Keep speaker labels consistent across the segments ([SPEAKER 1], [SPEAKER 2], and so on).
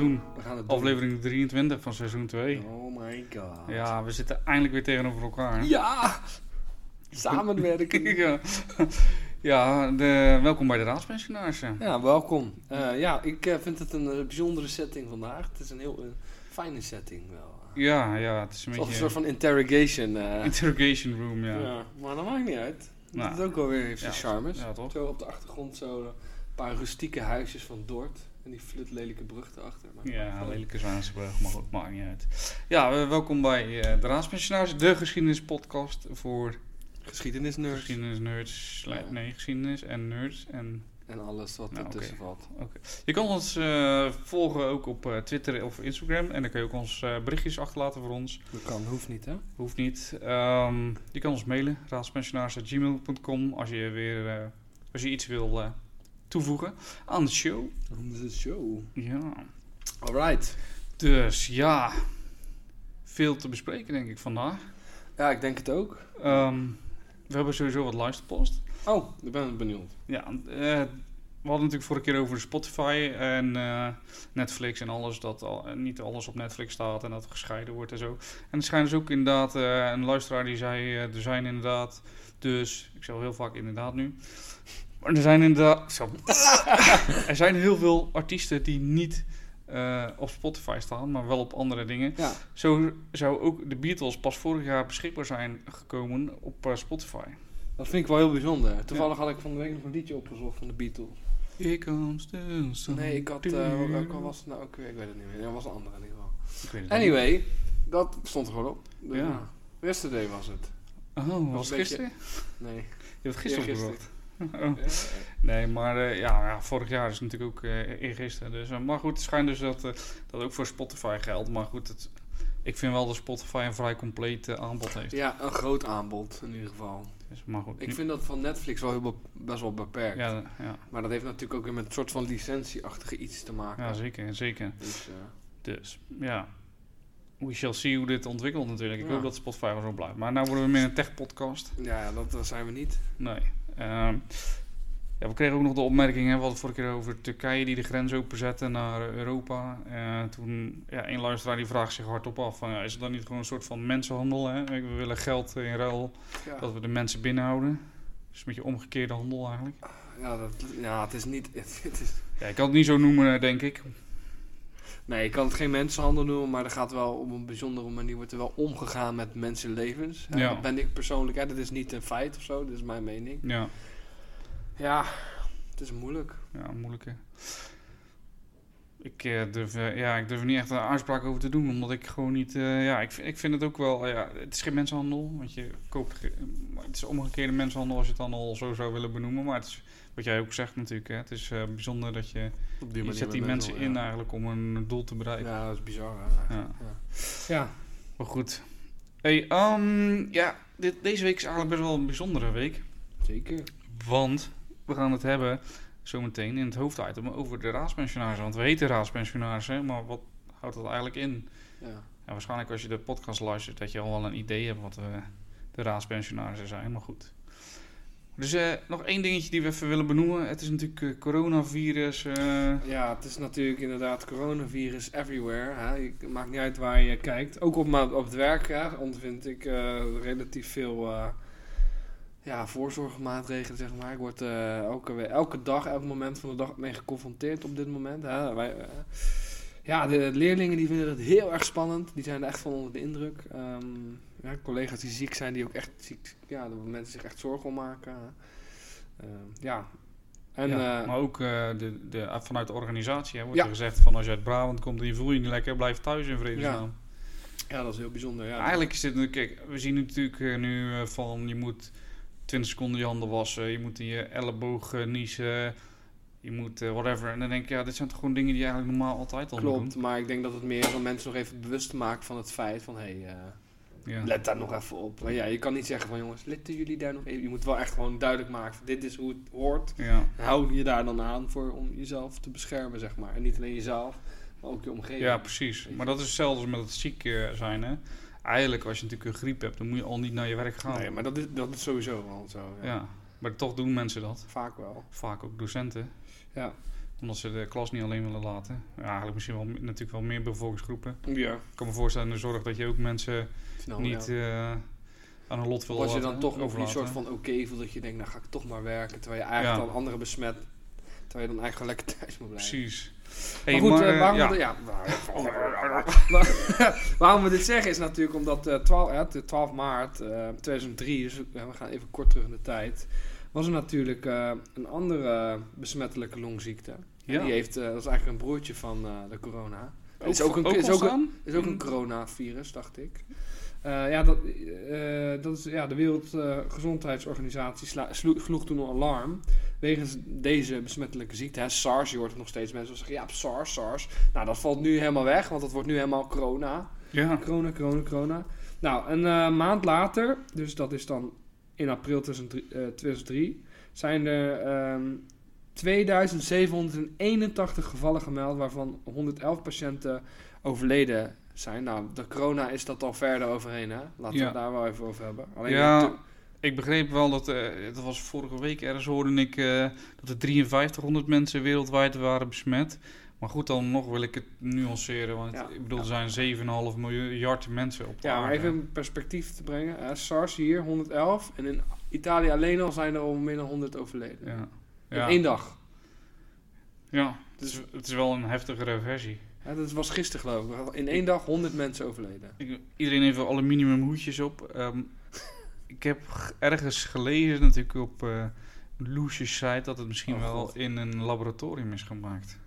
[SPEAKER 1] doen.
[SPEAKER 2] We gaan het doen.
[SPEAKER 1] Aflevering 23 van seizoen 2.
[SPEAKER 2] Oh my god.
[SPEAKER 1] Ja, we zitten eindelijk weer tegenover elkaar.
[SPEAKER 2] Ja! Samenwerken.
[SPEAKER 1] ja, ja de, welkom bij de Raadspensionarissen.
[SPEAKER 2] ja, welkom. Eh, ja, ik eh, vind het een eh, bijzondere setting vandaag. Het is een heel fijne setting wel.
[SPEAKER 1] Ja, ja, het is een
[SPEAKER 2] Het is toch een
[SPEAKER 1] beetje
[SPEAKER 2] soort van interrogation.
[SPEAKER 1] interrogation room, ja.
[SPEAKER 2] ja. maar dat maakt niet uit.
[SPEAKER 1] Nou,
[SPEAKER 2] dat is ook wel weer heeft zijn
[SPEAKER 1] ja,
[SPEAKER 2] charmes.
[SPEAKER 1] Ja, toch?
[SPEAKER 2] Zo op de achtergrond zo een paar rustieke huisjes van Dort. En die flutlelijke brug erachter. Maar
[SPEAKER 1] Ja, lelijke Zwaansebrug, maar goed, maakt niet uit. Ja, welkom bij eh, de Raadspensionarissen, de geschiedenispodcast voor
[SPEAKER 2] Geschiedenisnerds.
[SPEAKER 1] geschiedenisnerds.
[SPEAKER 2] Ja.
[SPEAKER 1] Nee, geschiedenis en nerds en
[SPEAKER 2] En alles wat
[SPEAKER 1] Nou,
[SPEAKER 2] ertussen valt.
[SPEAKER 1] Je kan ons eh, volgen ook op eh, Twitter of Instagram. En dan kun je ook ons berichtjes achterlaten voor ons.
[SPEAKER 2] Dat kan, hoeft niet hè?
[SPEAKER 1] Hoeft niet. Ehm, je kan ons mailen, raadspensionaris.gmail.com als je weer als je iets wil toevoegen aan de show.
[SPEAKER 2] Dat is show.
[SPEAKER 1] Ja.
[SPEAKER 2] Alright.
[SPEAKER 1] Dus ja, veel te bespreken denk ik vandaag.
[SPEAKER 2] Ja, ik denk het ook.
[SPEAKER 1] Ehm, we hebben sowieso wat luisterpost.
[SPEAKER 2] Oh, ik ben benieuwd.
[SPEAKER 1] Ja, eh, we hadden natuurlijk vorige keer over Spotify en eh, Netflix en alles. Dat al, eh, niet alles op Netflix staat en dat gescheiden wordt en zo. En er schijnt dus ook inderdaad een luisteraar die zei: er zijn inderdaad, dus, ik zeg heel vaak inderdaad nu. Maar er zijn inderdaad. Zo. er zijn heel veel artiesten die niet eh, op Spotify staan, maar wel op andere dingen.
[SPEAKER 2] Ja.
[SPEAKER 1] Zo zou ook de Beatles pas vorig jaar beschikbaar zijn gekomen op eh, Spotify.
[SPEAKER 2] Dat vind ik wel heel bijzonder. Toevallig had ik van de week nog een liedje opgezocht van de Beatles.
[SPEAKER 1] Here comes the sun.
[SPEAKER 2] Nee, ik had... eh welke was het nou ook weer? Ik weet het niet meer. Dat was een andere in ieder geval.
[SPEAKER 1] Ik niet.
[SPEAKER 2] Anyway, dat stond er gewoon op.
[SPEAKER 1] Ja.
[SPEAKER 2] Yesterday was het.
[SPEAKER 1] Oh, was het
[SPEAKER 2] beetje-
[SPEAKER 1] gisteren?
[SPEAKER 2] Nee.
[SPEAKER 1] Je hebt gisteren opgezocht. Oh. Nee, maar eh, ja, ja, vorig jaar is natuurlijk ook eh eergisteren. Dus, eh, maar goed, het schijnt dus dat dat ook voor Spotify geldt. Maar goed, het, ik vind wel dat Spotify een vrij compleet aanbod heeft.
[SPEAKER 2] Ja, een groot aanbod in ieder geval.
[SPEAKER 1] Dus, maar goed,
[SPEAKER 2] Ik vind dat van Netflix wel heel best wel beperkt.
[SPEAKER 1] ja, ja,
[SPEAKER 2] Maar dat heeft natuurlijk ook weer met een soort van licentieachtige iets te maken.
[SPEAKER 1] ja, zeker, zeker.
[SPEAKER 2] Dus,
[SPEAKER 1] Dus ja, we shall see hoe dit ontwikkelt natuurlijk. Ik
[SPEAKER 2] Ja.
[SPEAKER 1] hoop dat Spotify wel zo blijft. Maar nou worden we meer een tech-podcast.
[SPEAKER 2] ja, dat zijn we niet.
[SPEAKER 1] Nee. Ehm, ja, we kregen ook nog de opmerking, hè, we hadden vorige keer over Turkije die de grens openzette naar Europa. Eh, toen, ja, een luisteraar die vraagt zich hardop af, van, ja, is het dan niet gewoon een soort van mensenhandel? Hè? We willen geld in ruil
[SPEAKER 2] Ja,
[SPEAKER 1] dat we de mensen binnenhouden. Dus een beetje omgekeerde handel eigenlijk.
[SPEAKER 2] ja, dat, ja het is niet... Het, het is,
[SPEAKER 1] Ja, ik kan het niet zo noemen, eh, denk ik.
[SPEAKER 2] Nee, ik kan het geen mensenhandel noemen, maar er gaat wel op een bijzondere manier wordt er wel omgegaan met mensenlevens. Hè,
[SPEAKER 1] Ja.
[SPEAKER 2] Dat ben ik persoonlijk, hè, dat is niet een feit of zo, dat is mijn mening.
[SPEAKER 1] Ja,
[SPEAKER 2] Ja, het is moeilijk.
[SPEAKER 1] ja moeilijke. Ik, eh, durf, eh, ja, ik durf er niet echt een aanspraak over te doen, omdat ik gewoon niet... eh, ja, ik, vind- ik vind het ook wel... ja, het is geen mensenhandel, want je koopt... het is omgekeerde mensenhandel als je het dan al zo zou willen benoemen. Maar het is, wat jij ook zegt natuurlijk, hè, het is eh, bijzonder dat je...
[SPEAKER 2] Op
[SPEAKER 1] Je zet die mensen in eigenlijk om een doel te bereiken.
[SPEAKER 2] Ja, dat is bizar. hè,
[SPEAKER 1] Ja.
[SPEAKER 2] Ja. ja.
[SPEAKER 1] Maar goed. Hey, ehm, ja, dit, deze week is eigenlijk best wel een bijzondere week.
[SPEAKER 2] zeker.
[SPEAKER 1] Want we gaan het hebben zometeen in het hoofditem over de raadspensionarissen. Want we heten raadspensionarissen, maar wat houdt dat eigenlijk in?
[SPEAKER 2] Ja.
[SPEAKER 1] Ja, waarschijnlijk als je de podcast luistert dat je al wel een idee hebt wat eh, de raadspensionarissen zijn, maar goed. Dus eh, nog één dingetje die we even willen benoemen. Het is natuurlijk eh, coronavirus.
[SPEAKER 2] ja, het is natuurlijk inderdaad coronavirus everywhere. Hè. Het maakt niet uit waar je kijkt. Ook op, op het werk hè, ondervind ik relatief veel ja, voorzorgmaatregelen, zeg maar. Ik word eh, elke, elke dag, elk moment van de dag mee geconfronteerd op dit moment. Hè. Wij, eh, ja, de leerlingen die vinden het heel erg spannend. Die zijn er echt van onder de indruk. Ehm, ja, collega's die ziek zijn, die ook echt ziek... Ja, dat mensen zich echt zorgen om maken. Ehm, ja. En,
[SPEAKER 1] ja,
[SPEAKER 2] eh,
[SPEAKER 1] maar ook de, de, vanuit de organisatie hè, wordt
[SPEAKER 2] Ja.
[SPEAKER 1] er gezegd van als je uit Brabant komt en je voelt je niet lekker, blijf thuis in vredesnaam.
[SPEAKER 2] ja, dat is heel bijzonder. Ja.
[SPEAKER 1] Eigenlijk is dit, kijk, we zien natuurlijk nu van je moet 20 seconden je handen wassen, je moet in je elleboog eh, niezen, je moet eh, whatever. En dan denk ik, ja, dit zijn toch gewoon dingen die je eigenlijk normaal altijd al moet
[SPEAKER 2] Klopt, maar ik denk dat het meer om mensen nog even bewust te maken van het feit van... hé, hey, eh,
[SPEAKER 1] doen. Ja.
[SPEAKER 2] let daar nog even op. Maar ja, je kan niet zeggen van jongens, letten jullie daar nog even... Je moet wel echt gewoon duidelijk maken van dit is hoe het hoort.
[SPEAKER 1] Ja.
[SPEAKER 2] Hou je daar dan aan voor om jezelf te beschermen, zeg maar. En niet alleen jezelf, maar ook je omgeving.
[SPEAKER 1] ja, precies. Maar dat is hetzelfde als met het ziek zijn, hè. Eigenlijk, als je natuurlijk een griep hebt, dan moet je al niet naar je werk gaan.
[SPEAKER 2] Nee, maar dat is, dat is sowieso wel zo. Ja.
[SPEAKER 1] ja. Maar toch doen mensen dat.
[SPEAKER 2] Vaak wel.
[SPEAKER 1] Vaak ook docenten.
[SPEAKER 2] Ja.
[SPEAKER 1] Omdat ze de klas niet alleen willen laten. Ja, eigenlijk misschien wel natuurlijk wel meer bevolkingsgroepen.
[SPEAKER 2] Ja.
[SPEAKER 1] Ik kan me voorstellen in de zorg dat je ook mensen niet
[SPEAKER 2] ja.
[SPEAKER 1] eh, aan een lot wil
[SPEAKER 2] als je dan toch nog die soort van oké voelt dat je denkt, nou ga ik toch maar werken. Terwijl je eigenlijk
[SPEAKER 1] Ja.
[SPEAKER 2] dan anderen besmet. Terwijl je dan eigenlijk lekker thuis moet blijven.
[SPEAKER 1] Precies.
[SPEAKER 2] Maar goed,
[SPEAKER 1] maar,
[SPEAKER 2] eh,
[SPEAKER 1] eh,
[SPEAKER 2] waarom,
[SPEAKER 1] ja.
[SPEAKER 2] we, ja, waar- waarom we dit zeggen is natuurlijk omdat eh 12, ja, de 12 maart eh 2003, dus we gaan even kort terug in de tijd, was er natuurlijk eh, een andere besmettelijke longziekte.
[SPEAKER 1] Ja.
[SPEAKER 2] Die heeft, eh, dat is eigenlijk een broertje van eh, de corona. Het is ook een, is ook een, is ook een
[SPEAKER 1] Mm.
[SPEAKER 2] coronavirus, dacht ik. Eh, ja, dat, eh, dat is, ja, de Wereldgezondheidsorganisatie sloeg toen een alarm wegens deze besmettelijke ziekte. Hè, SARS, je hoort nog steeds mensen zeggen, ja, SARS, SARS. Nou, dat valt nu helemaal weg, want dat wordt nu helemaal corona.
[SPEAKER 1] Ja.
[SPEAKER 2] Corona, corona, corona. Nou, een eh, maand later, dus dat is dan in april 2003, eh, 2003 zijn er ehm 2781 gevallen gemeld, waarvan 111 patiënten overleden zijn. Nou, de corona is dat al verder overheen, hè? Laten we
[SPEAKER 1] Ja.
[SPEAKER 2] daar wel even over hebben. Alleen
[SPEAKER 1] Ja, Ik begreep wel dat, eh, dat was vorige week ergens hoorde ik eh, dat er 5300 mensen wereldwijd waren besmet. Maar goed, dan nog wil ik het nuanceren, want
[SPEAKER 2] Ja.
[SPEAKER 1] ik bedoel, er zijn 7,5 miljard mensen op
[SPEAKER 2] ja, maar
[SPEAKER 1] aarde.
[SPEAKER 2] even in perspectief te brengen. SARS hier, 111. En in Italië alleen al zijn er al meer dan 100 overleden.
[SPEAKER 1] Ja.
[SPEAKER 2] In één dag.
[SPEAKER 1] ja, het is, het is wel een heftigere versie.
[SPEAKER 2] Ja, dat was gisteren geloof ik. In één dag 100 mensen overleden.
[SPEAKER 1] Ik, iedereen heeft wel aluminium hoedjes op. Ehm, ik heb ergens gelezen, natuurlijk op eh Loesjes site, dat het misschien
[SPEAKER 2] Oh,
[SPEAKER 1] wel in een laboratorium is gemaakt.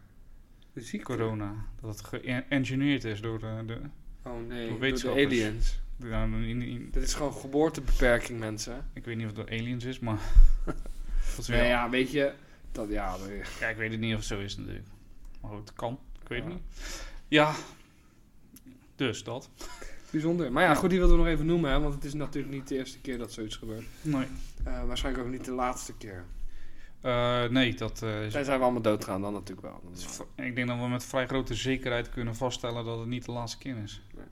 [SPEAKER 2] De ziekte?
[SPEAKER 1] Corona. Dat het geëngineerd is door de... de,
[SPEAKER 2] Oh nee,
[SPEAKER 1] Door
[SPEAKER 2] door de aliens.
[SPEAKER 1] de- nou, in- in-
[SPEAKER 2] Dit is gewoon geboortebeperking, mensen.
[SPEAKER 1] ik weet niet of het door aliens is, maar...
[SPEAKER 2] Nee,
[SPEAKER 1] wel-
[SPEAKER 2] ja, weet je... Dat, ja, dat-
[SPEAKER 1] Ja, ik weet het niet of het zo is natuurlijk. Maar goed, het kan. Weet
[SPEAKER 2] Ja.
[SPEAKER 1] niet. Ja. Dus dat.
[SPEAKER 2] bijzonder. Maar ja, goed, die wilden we nog even noemen, hè, want het is natuurlijk niet de eerste keer dat zoiets gebeurt.
[SPEAKER 1] Nee.
[SPEAKER 2] Eh, waarschijnlijk ook niet de laatste keer.
[SPEAKER 1] Eh, nee, dat eh, is...
[SPEAKER 2] Zij we allemaal doodgaan, dan natuurlijk wel. Dan,
[SPEAKER 1] is v- Ik denk dat we met vrij grote zekerheid kunnen vaststellen dat het niet de laatste keer is.
[SPEAKER 2] Nee.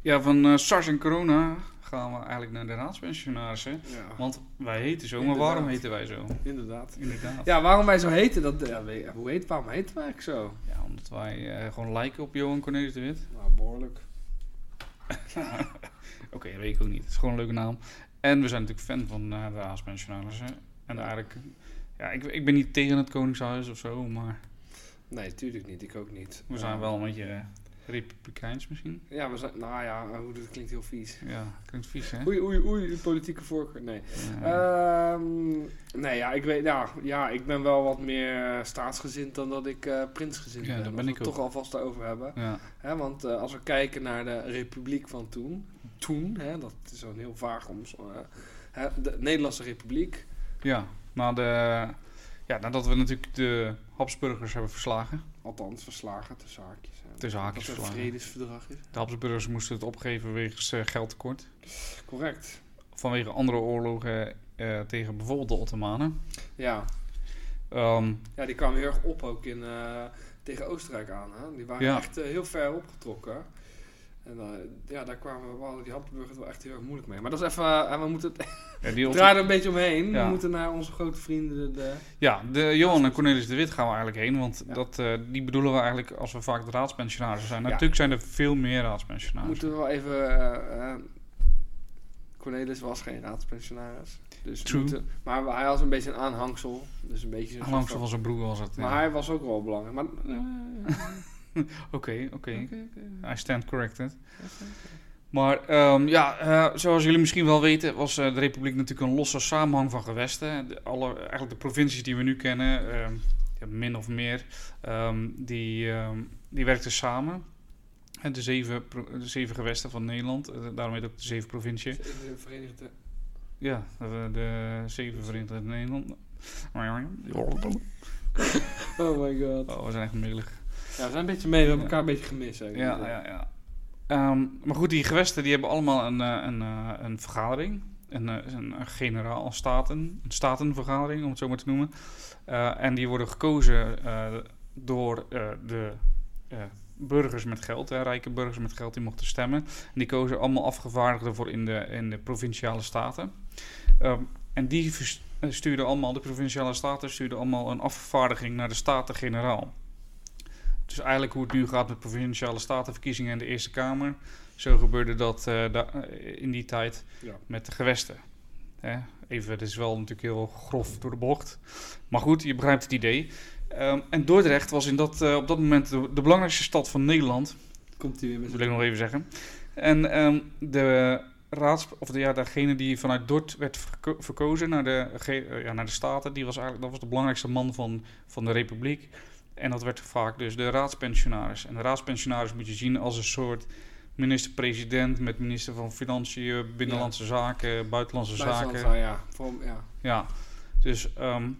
[SPEAKER 1] Ja, van SARS en corona gaan we eigenlijk naar de raadspensionarissen.
[SPEAKER 2] ja,
[SPEAKER 1] Want wij heten zo, maar waarom heten wij zo?
[SPEAKER 2] inderdaad.
[SPEAKER 1] Inderdaad.
[SPEAKER 2] Ja, waarom wij zo heten, dat, ja, hoe heet, waarom heten wij eigenlijk zo?
[SPEAKER 1] Ja, omdat wij eh, gewoon lijken op Johan Cornelis de Wit.
[SPEAKER 2] Nou, behoorlijk.
[SPEAKER 1] Oké, dat weet ik ook niet. Het is gewoon een leuke naam. En we zijn natuurlijk fan van eh, de raadspensionarissen. En eigenlijk... Ja, ik, ik ben niet tegen het Koningshuis of zo, maar
[SPEAKER 2] Nee, tuurlijk niet. Ik ook niet.
[SPEAKER 1] we zijn wel een beetje eh, republikeins misschien.
[SPEAKER 2] Ja, we zijn... Nou ja, hoe dat klinkt heel vies.
[SPEAKER 1] Ja, klinkt vies, hè?
[SPEAKER 2] Oei, oei, oei, politieke voorkeur. Nee.
[SPEAKER 1] Ja.
[SPEAKER 2] Ehm, nee, ja, ik weet, ja, ja, ik ben wel wat meer eh, staatsgezind dan dat ik eh, prinsgezind
[SPEAKER 1] Ja,
[SPEAKER 2] ben.
[SPEAKER 1] dat
[SPEAKER 2] Als
[SPEAKER 1] ben
[SPEAKER 2] we
[SPEAKER 1] ik
[SPEAKER 2] het
[SPEAKER 1] ook.
[SPEAKER 2] toch alvast daarover hebben.
[SPEAKER 1] ja.
[SPEAKER 2] Hè, want eh, als we kijken naar de republiek van toen, toen, hè, dat is zo'n heel vaag om, hè, de Nederlandse republiek.
[SPEAKER 1] Ja, na de, ja, nadat we natuurlijk de Habsburgers hebben verslagen.
[SPEAKER 2] Althans, verslagen tussen haakjes.
[SPEAKER 1] Tussen haakjes
[SPEAKER 2] het een
[SPEAKER 1] verslagen.
[SPEAKER 2] vredesverdrag is.
[SPEAKER 1] De Habsburgers moesten het opgeven wegens eh, geldtekort.
[SPEAKER 2] Correct.
[SPEAKER 1] Vanwege andere oorlogen eh, tegen bijvoorbeeld de Ottomanen.
[SPEAKER 2] Ja.
[SPEAKER 1] Ehm,
[SPEAKER 2] ja, die kwamen heel erg op ook in, eh, tegen Oostenrijk aan. Hè? Die waren
[SPEAKER 1] Ja.
[SPEAKER 2] echt eh, heel ver opgetrokken. En ja, daar kwamen we, die Habsburgers wel echt heel erg moeilijk mee. Maar dat is even, eh, we moeten het
[SPEAKER 1] ja,
[SPEAKER 2] draaien er een beetje omheen.
[SPEAKER 1] Ja.
[SPEAKER 2] We moeten naar onze grote vrienden, de,
[SPEAKER 1] ja, de Johan en Cornelis de Wit gaan we eigenlijk heen. Want
[SPEAKER 2] Ja.
[SPEAKER 1] dat, eh, die bedoelen we eigenlijk als we vaak de raadspensionarissen zijn. Natuurlijk zijn er veel meer raadspensionarissen.
[SPEAKER 2] moeten we wel even... eh, Cornelis was geen raadspensionaris. Dus
[SPEAKER 1] True.
[SPEAKER 2] moeten- maar hij was een beetje een aanhangsel. Dus een beetje soort
[SPEAKER 1] van zijn broer was het.
[SPEAKER 2] Maar hij was ook wel belangrijk. Maar,
[SPEAKER 1] Oké, oké. I stand corrected. Maar ehm, ja, eh, zoals jullie misschien wel weten, was eh, de Republiek natuurlijk een losse samenhang van gewesten. De, alle, eigenlijk de provincies die we nu kennen, ehm, ja, min of meer, ehm, die, ehm, die werkten samen. En de zeven, de zeven gewesten van Nederland, eh, daarom heet het ook de zeven provincie.
[SPEAKER 2] de Verenigde...
[SPEAKER 1] Ja, de, de zeven Verenigde Nederland.
[SPEAKER 2] Oh my god.
[SPEAKER 1] Oh, we zijn echt melig.
[SPEAKER 2] Ja, we zijn een beetje mee. We hebben elkaar een beetje gemist.
[SPEAKER 1] Ja, ja, ja. Ehm, maar goed, die gewesten die hebben allemaal een, eh, een, eh, een vergadering. Een, eh, een, een generaal staten, een statenvergadering om het zo maar te noemen. En die worden gekozen door de burgers met geld, rijke burgers met geld, die mochten stemmen. En die kozen allemaal afgevaardigden voor in de, in de provinciale staten. Ehm, en die stuurden allemaal, de provinciale staten stuurden allemaal een afvaardiging naar de Staten-Generaal. Dus eigenlijk hoe het nu gaat met provinciale statenverkiezingen in de Eerste Kamer. Zo gebeurde dat eh, da- eh, in die tijd
[SPEAKER 2] Ja.
[SPEAKER 1] met de gewesten. Hè? Even, het is wel natuurlijk heel grof door de bocht. Maar goed, je begrijpt het idee. Ehm, en Dordrecht was in dat, eh, op dat moment de, de belangrijkste stad van Nederland.
[SPEAKER 2] Komt hij weer met
[SPEAKER 1] Dat wil ik nog even zeggen. En ehm, de raads, of de, ja, degene die vanuit Dort werd verko- verkozen naar de, ja, naar de Staten, die was eigenlijk, dat was de belangrijkste man van, van de Republiek. En dat werd vaak dus de raadspensionaris. En de raadspensionaris moet je zien als een soort minister-president met minister van Financiën, Binnenlandse Zaken, Buitenlandse Zaken.
[SPEAKER 2] ja. Voor, ja.
[SPEAKER 1] Ja, dus, ehm,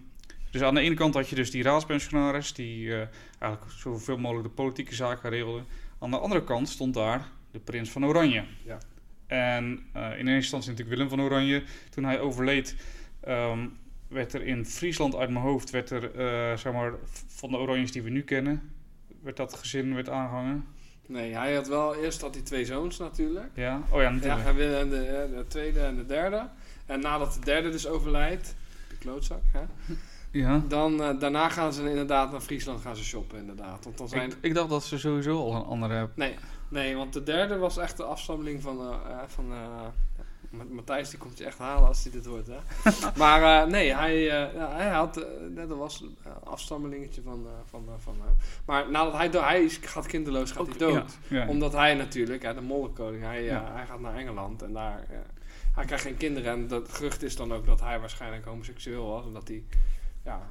[SPEAKER 1] dus aan de ene kant had je dus die raadspensionaris die eh, eigenlijk zoveel mogelijk de politieke zaken regelde. Aan de andere kant stond daar de prins van Oranje.
[SPEAKER 2] Ja.
[SPEAKER 1] En eh, in eerste instantie natuurlijk Willem van Oranje. Toen hij overleed, ehm, werd er in Friesland uit mijn hoofd, werd er, eh, zeg maar, van de Oranjes die we nu kennen, werd dat gezin werd aangehangen.
[SPEAKER 2] Nee, hij had wel... Eerst had hij twee zoons natuurlijk.
[SPEAKER 1] Ja, oh ja,
[SPEAKER 2] Ja,
[SPEAKER 1] natuurlijk.
[SPEAKER 2] hij wil de, de tweede en de derde. En nadat de derde dus overlijdt, de klootzak, hè,
[SPEAKER 1] Ja.
[SPEAKER 2] dan eh, daarna gaan ze inderdaad naar Friesland gaan ze shoppen, inderdaad. Want dan zijn...
[SPEAKER 1] Ik, ik dacht dat ze sowieso al een andere
[SPEAKER 2] Nee, nee, want de derde was echt de afstammeling van... eh, van Matthijs die komt je echt halen als hij dit hoort, hè. maar eh, nee, hij, eh, hij had... eh, net dat was een afstammelingetje van... van, van. Maar nadat hij... Hij gaat kinderloos, gaat hij dood.
[SPEAKER 1] Ja, ja.
[SPEAKER 2] Omdat hij natuurlijk, hè, de mollenkoning, hij,
[SPEAKER 1] Ja.
[SPEAKER 2] hij gaat naar Engeland en daar... hij krijgt geen kinderen en dat gerucht is dan ook dat hij waarschijnlijk homoseksueel was. Omdat hij... Ja,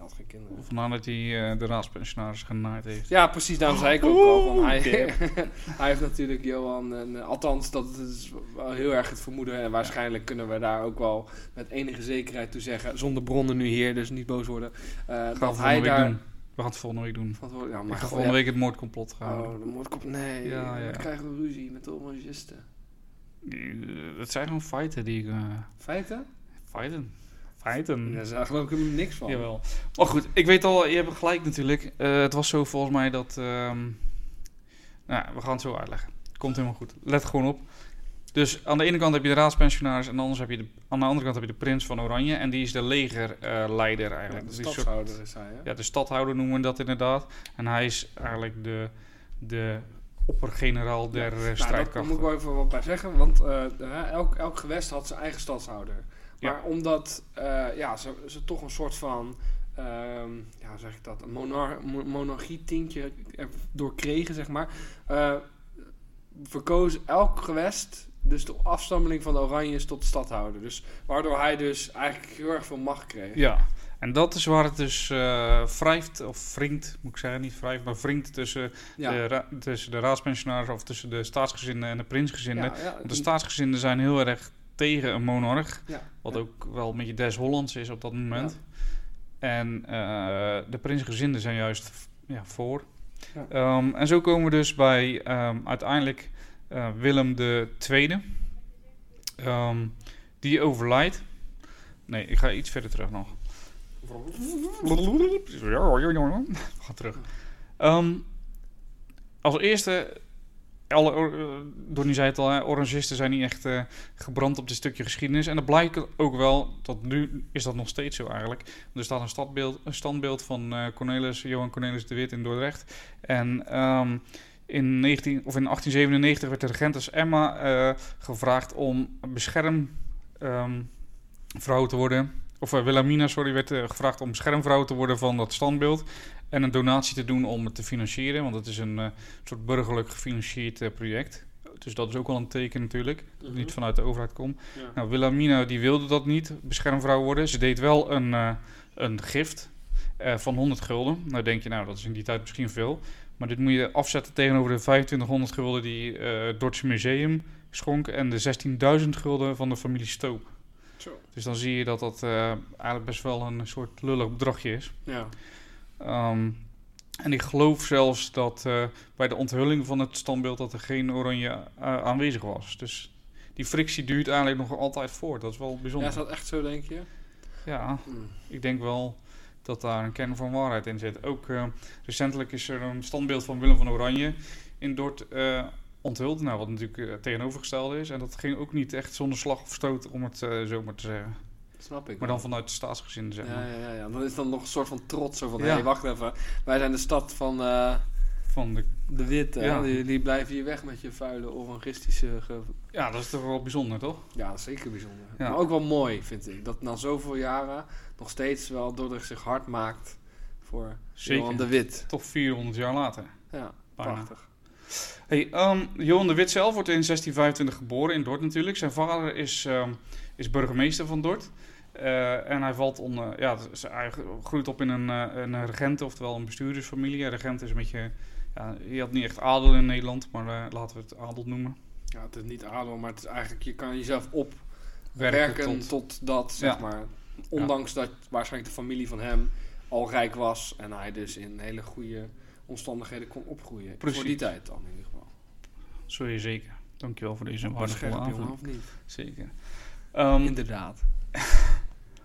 [SPEAKER 2] hij had geen kinderen.
[SPEAKER 1] Vandaar dat hij eh, de raadspensionaris genaaid heeft.
[SPEAKER 2] Ja, precies, daarom zei ik ook al. Van hij, hij heeft natuurlijk Johan, en, eh, althans dat is wel heel erg het vermoeden. En waarschijnlijk kunnen we daar ook wel met enige zekerheid toe zeggen, zonder bronnen nu hier, dus niet boos worden.
[SPEAKER 1] we
[SPEAKER 2] dat hij daar...
[SPEAKER 1] doen. We gaan het volgende week doen.
[SPEAKER 2] Ja,
[SPEAKER 1] Ik
[SPEAKER 2] maar
[SPEAKER 1] ga
[SPEAKER 2] gewoon-
[SPEAKER 1] volgende week het moordcomplot gaan.
[SPEAKER 2] Oh, de moordkop. Nee,
[SPEAKER 1] Ja, ja.
[SPEAKER 2] dan krijgen we ruzie met de orangisten.
[SPEAKER 1] Het zijn gewoon feiten die ik...
[SPEAKER 2] Feiten?
[SPEAKER 1] feiten. Feiten.
[SPEAKER 2] Daar geloof ik helemaal niks van.
[SPEAKER 1] Jawel. Maar goed, ik weet al, je hebt gelijk natuurlijk. Eh, het was zo volgens mij dat... ehm, nou, ja, we gaan het zo uitleggen. Komt helemaal goed. Let gewoon op. Dus aan de ene kant heb je de raadspensionaris en anders heb je de, aan de andere kant heb je de prins van Oranje. En die is de legerleider
[SPEAKER 2] Ja,
[SPEAKER 1] eigenlijk.
[SPEAKER 2] de
[SPEAKER 1] Die soort-
[SPEAKER 2] stadshouder is hij, hè?
[SPEAKER 1] ja, de stadhouder noemen we dat inderdaad. En hij is eigenlijk de, de oppergeneraal der eh,
[SPEAKER 2] Nou, daar moet ik wel even wat bij zeggen, want eh, elk, elk gewest had zijn eigen stadshouder.
[SPEAKER 1] Ja.
[SPEAKER 2] Maar omdat eh, ja, ze, ze toch een soort van, ehm, ja, zeg ik dat, een monar mo- monarchie-tintje erdoor kregen, zeg maar, eh, verkoos elk gewest dus de afstammeling van de Oranjes tot stadhouder. Dus, waardoor hij dus eigenlijk heel erg veel macht kreeg.
[SPEAKER 1] Ja, en dat is waar het dus eh wrijft, of wringt, moet ik zeggen, niet wrijft, maar wringt tussen,
[SPEAKER 2] Ja.
[SPEAKER 1] de, tussen de raadspensionaris of tussen de staatsgezinden en de prinsgezinden.
[SPEAKER 2] Ja, ja,
[SPEAKER 1] Want de staatsgezinden zijn heel erg tegen een monarch,
[SPEAKER 2] ja,
[SPEAKER 1] wat ook wel een beetje des Hollands is op dat moment. En eh, de prinsgezinden zijn juist ja, voor. Ehm, en zo komen we dus bij ehm, uiteindelijk eh, Willem II. Ehm, die overlijdt. Nee, ik ga iets verder terug nog. We gaan terug. Als eerste, alle, eh, Donnie zei het al, orangisten zijn niet echt eh, gebrand op dit stukje geschiedenis. En dat blijkt ook wel, tot nu is dat nog steeds zo eigenlijk. Er staat een, stadbeeld, standbeeld van eh, Cornelis, Johan Cornelis de Wit in Dordrecht. En ehm, in, 19, of in 1897 werd de regentes Emma gevraagd om bescherm ehm, te worden. Of eh, Wilhelmina, sorry, werd eh, gevraagd om beschermvrouw te worden van dat standbeeld. En een donatie te doen om het te financieren. Want het is een eh, soort burgerlijk gefinancierd project. Dus dat is ook wel een teken natuurlijk. Dat het
[SPEAKER 2] Mhm.
[SPEAKER 1] niet vanuit de overheid komt.
[SPEAKER 2] Ja.
[SPEAKER 1] Nou, Wilhelmina die wilde dat niet, beschermvrouw worden. Ze deed wel een, een gift van 100 gulden. Nou denk je, nou dat is in die tijd misschien veel. Maar dit moet je afzetten tegenover de 2500 gulden die het Dordtse Museum schonk. En de 16.000 gulden van de familie Stoop.
[SPEAKER 2] Zo.
[SPEAKER 1] Dus dan zie je dat dat eh, eigenlijk best wel een soort lullig bedragje is.
[SPEAKER 2] Ja.
[SPEAKER 1] Ehm, en ik geloof zelfs dat eh, bij de onthulling van het standbeeld dat er geen oranje eh, aanwezig was. Dus die frictie duurt eigenlijk nog altijd voort. Dat is wel
[SPEAKER 2] ja,
[SPEAKER 1] bijzonder.
[SPEAKER 2] is dat echt zo, denk je?
[SPEAKER 1] Ja,
[SPEAKER 2] Hmm.
[SPEAKER 1] ik denk wel dat daar een kern van waarheid in zit. Ook recentelijk is er een standbeeld van Willem van Oranje in Dort eh, onthuld. Nou, wat natuurlijk eh, tegenovergestelde is. En dat ging ook niet echt zonder slag of stoot, om het eh, zo maar te zeggen.
[SPEAKER 2] Snap ik.
[SPEAKER 1] Maar dan vanuit de staatsgezin, zeg maar.
[SPEAKER 2] Ja, ja, ja. Dan is dan nog een soort van trots zo van,
[SPEAKER 1] Ja.
[SPEAKER 2] hey, wacht even. Wij zijn de stad van eh,
[SPEAKER 1] Van de,
[SPEAKER 2] de Witte.
[SPEAKER 1] Ja.
[SPEAKER 2] Die, die blijven hier weg met je vuile orangistische... Ge...
[SPEAKER 1] ja, dat is toch wel bijzonder, toch?
[SPEAKER 2] Ja, dat is zeker bijzonder.
[SPEAKER 1] Ja.
[SPEAKER 2] Maar ook wel mooi, vind ik. Dat na zoveel jaren nog steeds wel Dordrecht zich hard maakt voor
[SPEAKER 1] Zeker.
[SPEAKER 2] Johan de Wit.
[SPEAKER 1] Toch 400 jaar later.
[SPEAKER 2] Ja,
[SPEAKER 1] Bijna.
[SPEAKER 2] prachtig.
[SPEAKER 1] Hey, ehm, Johan de Wit zelf wordt in 1625 geboren in Dort natuurlijk. Zijn vader is, ehm, is burgemeester van Dort. Eh, en hij valt onder, ja, dus hij groeit op in een, eh, een regenten, oftewel een bestuurdersfamilie. Een regent is een beetje, ja, je had niet echt adel in Nederland, maar eh, laten we het adel noemen.
[SPEAKER 2] Ja, het is niet adel, maar het is eigenlijk, je kan jezelf opwerken
[SPEAKER 1] Werken
[SPEAKER 2] tot,
[SPEAKER 1] tot-
[SPEAKER 2] dat, zeg
[SPEAKER 1] Ja.
[SPEAKER 2] maar. Ondanks dat waarschijnlijk de familie van hem al rijk was en hij dus in hele goede omstandigheden kon opgroeien.
[SPEAKER 1] Precies.
[SPEAKER 2] Voor die tijd dan in ieder geval.
[SPEAKER 1] Je zeker. Dankjewel voor deze waardevolle aanvulling.
[SPEAKER 2] of niet?
[SPEAKER 1] Zeker. Ehm,
[SPEAKER 2] Inderdaad.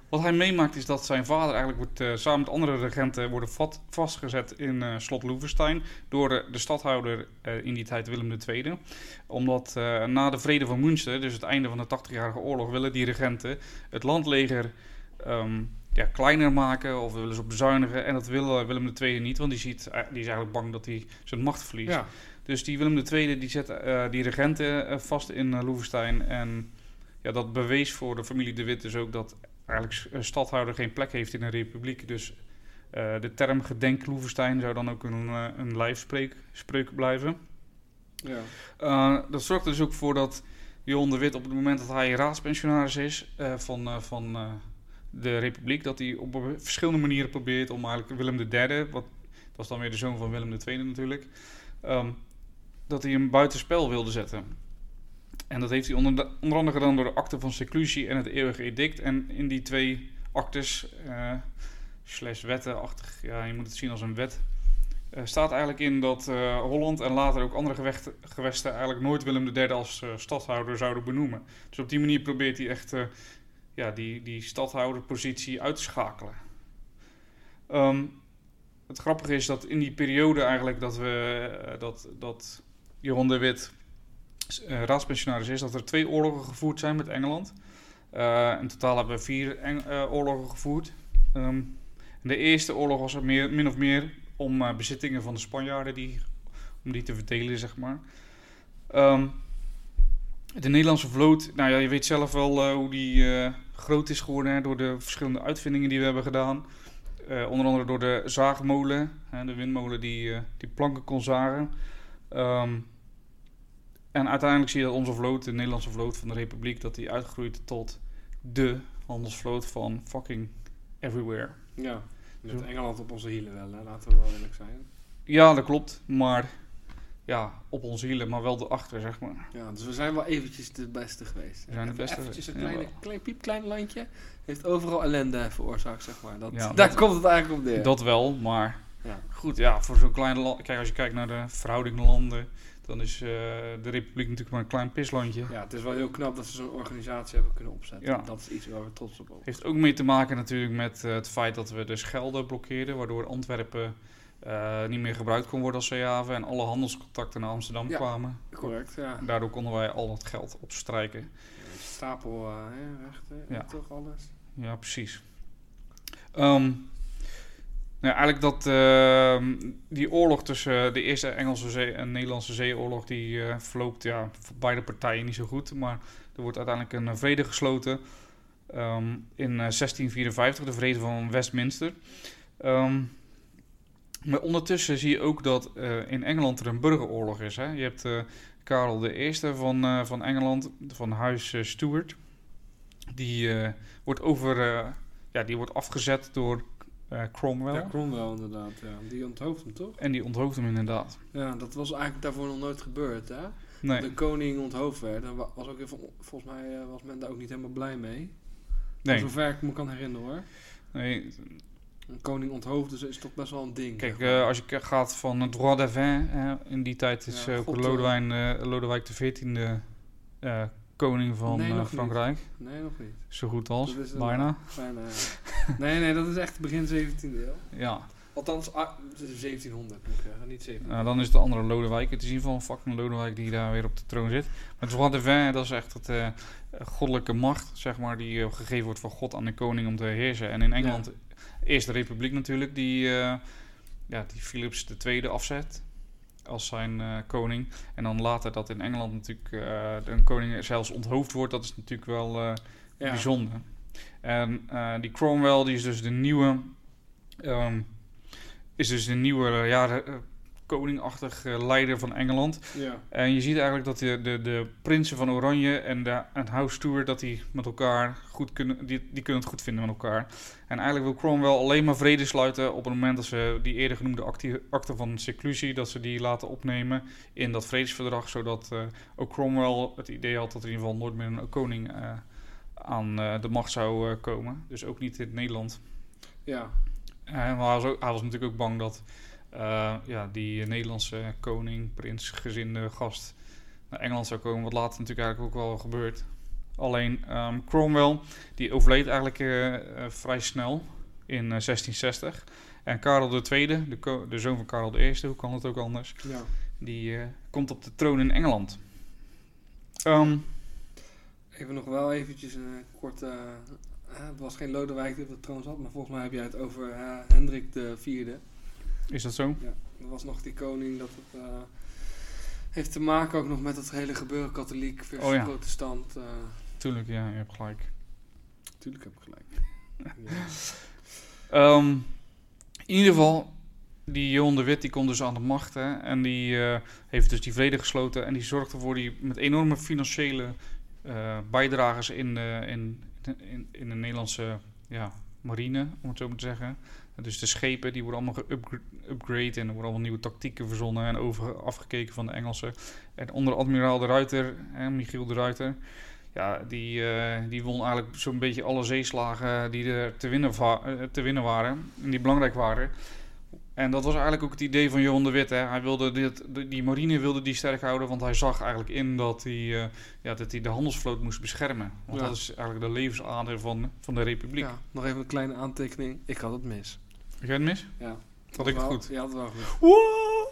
[SPEAKER 1] Wat hij meemaakt is dat zijn vader eigenlijk wordt, eh, samen met andere regenten worden vat- vastgezet in eh, slot Loevestein door de, de stadhouder eh, in die tijd Willem II. Omdat na de vrede van Münster, dus het einde van de 80-jarige oorlog, willen die regenten het landleger ehm, ja, kleiner maken of willen ze op bezuinigen. En dat wil Willem II niet, want die, ziet, eh, die is eigenlijk bang dat hij zijn macht verliest.
[SPEAKER 2] Ja.
[SPEAKER 1] Dus die Willem II die zet eh, die regenten eh, vast in uh, Loevestein. En ja, dat bewees voor de familie De Wit dus ook dat eigenlijk een stadhouder geen plek heeft in een republiek. Dus de term gedenk Loevestein zou dan ook een, een lijfspreuk spreuk blijven.
[SPEAKER 2] ja.
[SPEAKER 1] Dat zorgt er dus ook voor dat Johan de Wit op het moment dat hij raadspensionaris is van, van de republiek, dat hij op verschillende manieren probeert om eigenlijk Willem III, wat, dat was dan weer de zoon van Willem II natuurlijk, um, dat hij hem buitenspel wilde zetten. En dat heeft hij onder, onder andere gedaan door de akte van seclusie en het eeuwige edict. En in die twee actes, uh, slash wettenachtig, ja, je moet het zien als een wet, uh, staat eigenlijk in dat uh, Holland en later ook andere gewesten, eigenlijk nooit Willem III als stadhouder zouden benoemen. Dus op die manier probeert hij echt ja, die, die stadhouderpositie uit te schakelen. Um, het grappige is dat in die periode eigenlijk dat we dat, dat Johan de Wit uh, raadspensionaris is, dat er twee oorlogen gevoerd zijn met Engeland. Uh, in totaal hebben we vier oorlogen gevoerd. Um, de eerste oorlog was er meer, min of meer om bezittingen van de Spanjaarden, die, om die te verdelen, zeg maar. Um, de Nederlandse vloot, nou ja, je weet zelf wel hoe die groot is geworden door de verschillende uitvindingen die we hebben gedaan. onder andere door de zaagmolen, hè, de windmolen die, die planken kon zagen. Um, en uiteindelijk zie je dat onze vloot, de Nederlandse vloot van de Republiek, dat die uitgroeit tot de handelsvloot van fucking everywhere.
[SPEAKER 2] Ja, met Engeland op onze hielen wel, hè? laten we wel eerlijk zijn.
[SPEAKER 1] Ja, dat klopt, maar ja, op onze hielen, maar wel erachter, zeg maar.
[SPEAKER 2] Ja, dus we zijn wel eventjes de beste geweest.
[SPEAKER 1] We zijn de beste
[SPEAKER 2] eventjes een kleine,
[SPEAKER 1] ja,
[SPEAKER 2] klein piepklein landje heeft overal ellende veroorzaakt, zeg maar. Dat,
[SPEAKER 1] Ja,
[SPEAKER 2] daar
[SPEAKER 1] dat-
[SPEAKER 2] komt het eigenlijk op neer.
[SPEAKER 1] Dat wel, maar
[SPEAKER 2] Ja.
[SPEAKER 1] goed, ja, voor zo'n klein land, kijk, als je kijkt naar de verhouding landen, dan is eh, de Republiek natuurlijk maar een klein pislandje.
[SPEAKER 2] ja, het is wel heel knap dat ze zo'n organisatie hebben kunnen opzetten.
[SPEAKER 1] Ja.
[SPEAKER 2] Dat is iets waar we trots op mogen.
[SPEAKER 1] Heeft ook mee te maken natuurlijk met eh, het feit dat we de Schelde blokkeerden, waardoor Antwerpen eh, niet meer gebruikt kon worden als zeehaven en alle handelscontacten naar Amsterdam
[SPEAKER 2] Ja.
[SPEAKER 1] kwamen.
[SPEAKER 2] Correct, ja.
[SPEAKER 1] Daardoor konden wij al dat geld opstrijken.
[SPEAKER 2] Stapel, hè, rechten,
[SPEAKER 1] Ja.
[SPEAKER 2] toch alles.
[SPEAKER 1] Ja, precies. Ehm, nou, eigenlijk dat ehm, die oorlog tussen de eerste Engelse zee en Nederlandse zeeoorlog, die eh, verloopt ja, voor beide partijen niet zo goed. Maar er wordt uiteindelijk een vrede gesloten ehm, in eh, 1654, de vrede van Westminster. Maar ondertussen zie je ook dat eh, in Engeland er een burgeroorlog is. Hè? Je hebt eh, Karel I van, eh, van Engeland, van huis Stuart. Die wordt over, ja, die wordt afgezet door Cromwell.
[SPEAKER 2] Ja, Cromwell inderdaad, ja. Die onthoofd hem toch?
[SPEAKER 1] En die onthooft hem inderdaad.
[SPEAKER 2] Ja, dat was eigenlijk daarvoor nog nooit gebeurd, hè?
[SPEAKER 1] Nee,
[SPEAKER 2] De koning onthoofd werd. En wa- was ook even, volgens mij was men daar ook niet helemaal blij mee.
[SPEAKER 1] nee,
[SPEAKER 2] Zover ik me kan herinneren hoor.
[SPEAKER 1] nee.
[SPEAKER 2] Een koning onthoofd dus is toch best wel een ding.
[SPEAKER 1] Kijk, eh, als je gaat van het droit de vin, in die tijd is
[SPEAKER 2] Ja,
[SPEAKER 1] eh, ook
[SPEAKER 2] God,
[SPEAKER 1] Lodewijn, eh, Lodewijk XIV koning van
[SPEAKER 2] Nee, nog niet.
[SPEAKER 1] Frankrijk.
[SPEAKER 2] Nee, nog niet.
[SPEAKER 1] Zo goed als,
[SPEAKER 2] een-
[SPEAKER 1] bijna.
[SPEAKER 2] Bijna. ja. nee, nee, dat is echt begin 17e eeuw.
[SPEAKER 1] Ja,
[SPEAKER 2] Althans, ah, het is 1700 moet ik zeggen, niet 1700.
[SPEAKER 1] Nou, dan is de andere Lodewijk. Het is in ieder geval een fucking Lodewijk die daar weer op de troon zit. Maar het roi de vin, dat is echt het eh, goddelijke macht, zeg maar, die gegeven wordt van God aan de koning om te heersen. En in Engeland, de republiek natuurlijk, die, eh, ja, die Philips II afzet als zijn eh, koning. En dan later dat in Engeland natuurlijk eh, de koning zelfs onthoofd wordt, dat is natuurlijk wel
[SPEAKER 2] Ja.
[SPEAKER 1] bijzonder. En die Cromwell, die is dus de nieuwe, ehm, is dus de nieuwe, ja, koningachtig eh, leider van Engeland.
[SPEAKER 2] Ja.
[SPEAKER 1] En je ziet eigenlijk dat de, de, de prinsen van Oranje en de en House Stewart, dat die met elkaar goed kunnen, die, die kunnen het goed vinden met elkaar. En eigenlijk wil Cromwell alleen maar vrede sluiten op het moment dat ze die eerder genoemde akte van seclusie, dat ze die laten opnemen in dat vredesverdrag, zodat eh, ook Cromwell het idee had dat er in ieder geval nooit meer een koning eh, aan de macht zou komen. Dus ook niet in Nederland.
[SPEAKER 2] Ja.
[SPEAKER 1] Maar hij was, ook, hij was natuurlijk ook bang dat eh, ja, die Nederlandse koning, prins, gezinde gast naar Engeland zou komen. Wat later natuurlijk eigenlijk ook wel gebeurt. Alleen ehm, Cromwell, die overleed eigenlijk eh, eh, vrij snel in eh, 1660. En Karel II, de, de zoon van Karel I, hoe kan het ook anders,
[SPEAKER 2] ja.
[SPEAKER 1] die eh, komt op de troon in Engeland. Ehm,
[SPEAKER 2] Even nog wel eventjes een korte... het was geen Lodewijk die op de troon zat, maar volgens mij heb jij het over Hendrik de Vierde.
[SPEAKER 1] Is dat zo?
[SPEAKER 2] Ja, er was nog die koning dat het... eh, heeft te maken ook nog met het hele gebeuren katholiek versus
[SPEAKER 1] Oh ja.
[SPEAKER 2] protestant. eh
[SPEAKER 1] Tuurlijk, ja, je hebt gelijk.
[SPEAKER 2] tuurlijk heb ik gelijk. ja.
[SPEAKER 1] Ehm, in ieder geval, die Johan de Wit die komt dus aan de macht. Hè, en die eh, heeft dus die vrede gesloten. En die zorgt ervoor die met enorme financiële eh bijdragers in de, in, in, in de Nederlandse ja, marine, om het zo maar te zeggen. Dus de schepen die worden allemaal geupgrade en er worden allemaal nieuwe tactieken verzonnen en over afgekeken van de Engelsen. En onder admiraal de Ruiter, hè, Michiel de Ruiter, ja, die, eh, die won eigenlijk zo'n beetje alle zeeslagen die er te winnen, eh, te winnen waren en die belangrijk waren. En dat was eigenlijk ook het idee van Johan de Wit. Hè. Hij wilde dit, die marine wilde die sterk houden, want hij zag eigenlijk in dat hij, eh, ja, dat hij de handelsvloot moest beschermen. Want
[SPEAKER 2] Ja.
[SPEAKER 1] dat is eigenlijk de levensader van, van de republiek.
[SPEAKER 2] ja, nog even een kleine aantekening. Ik had het mis.
[SPEAKER 1] Heb jij het mis?
[SPEAKER 2] Ja.
[SPEAKER 1] Had ik het
[SPEAKER 2] Wel-
[SPEAKER 1] goed?
[SPEAKER 2] Ja, had het wel goed.
[SPEAKER 1] Wow!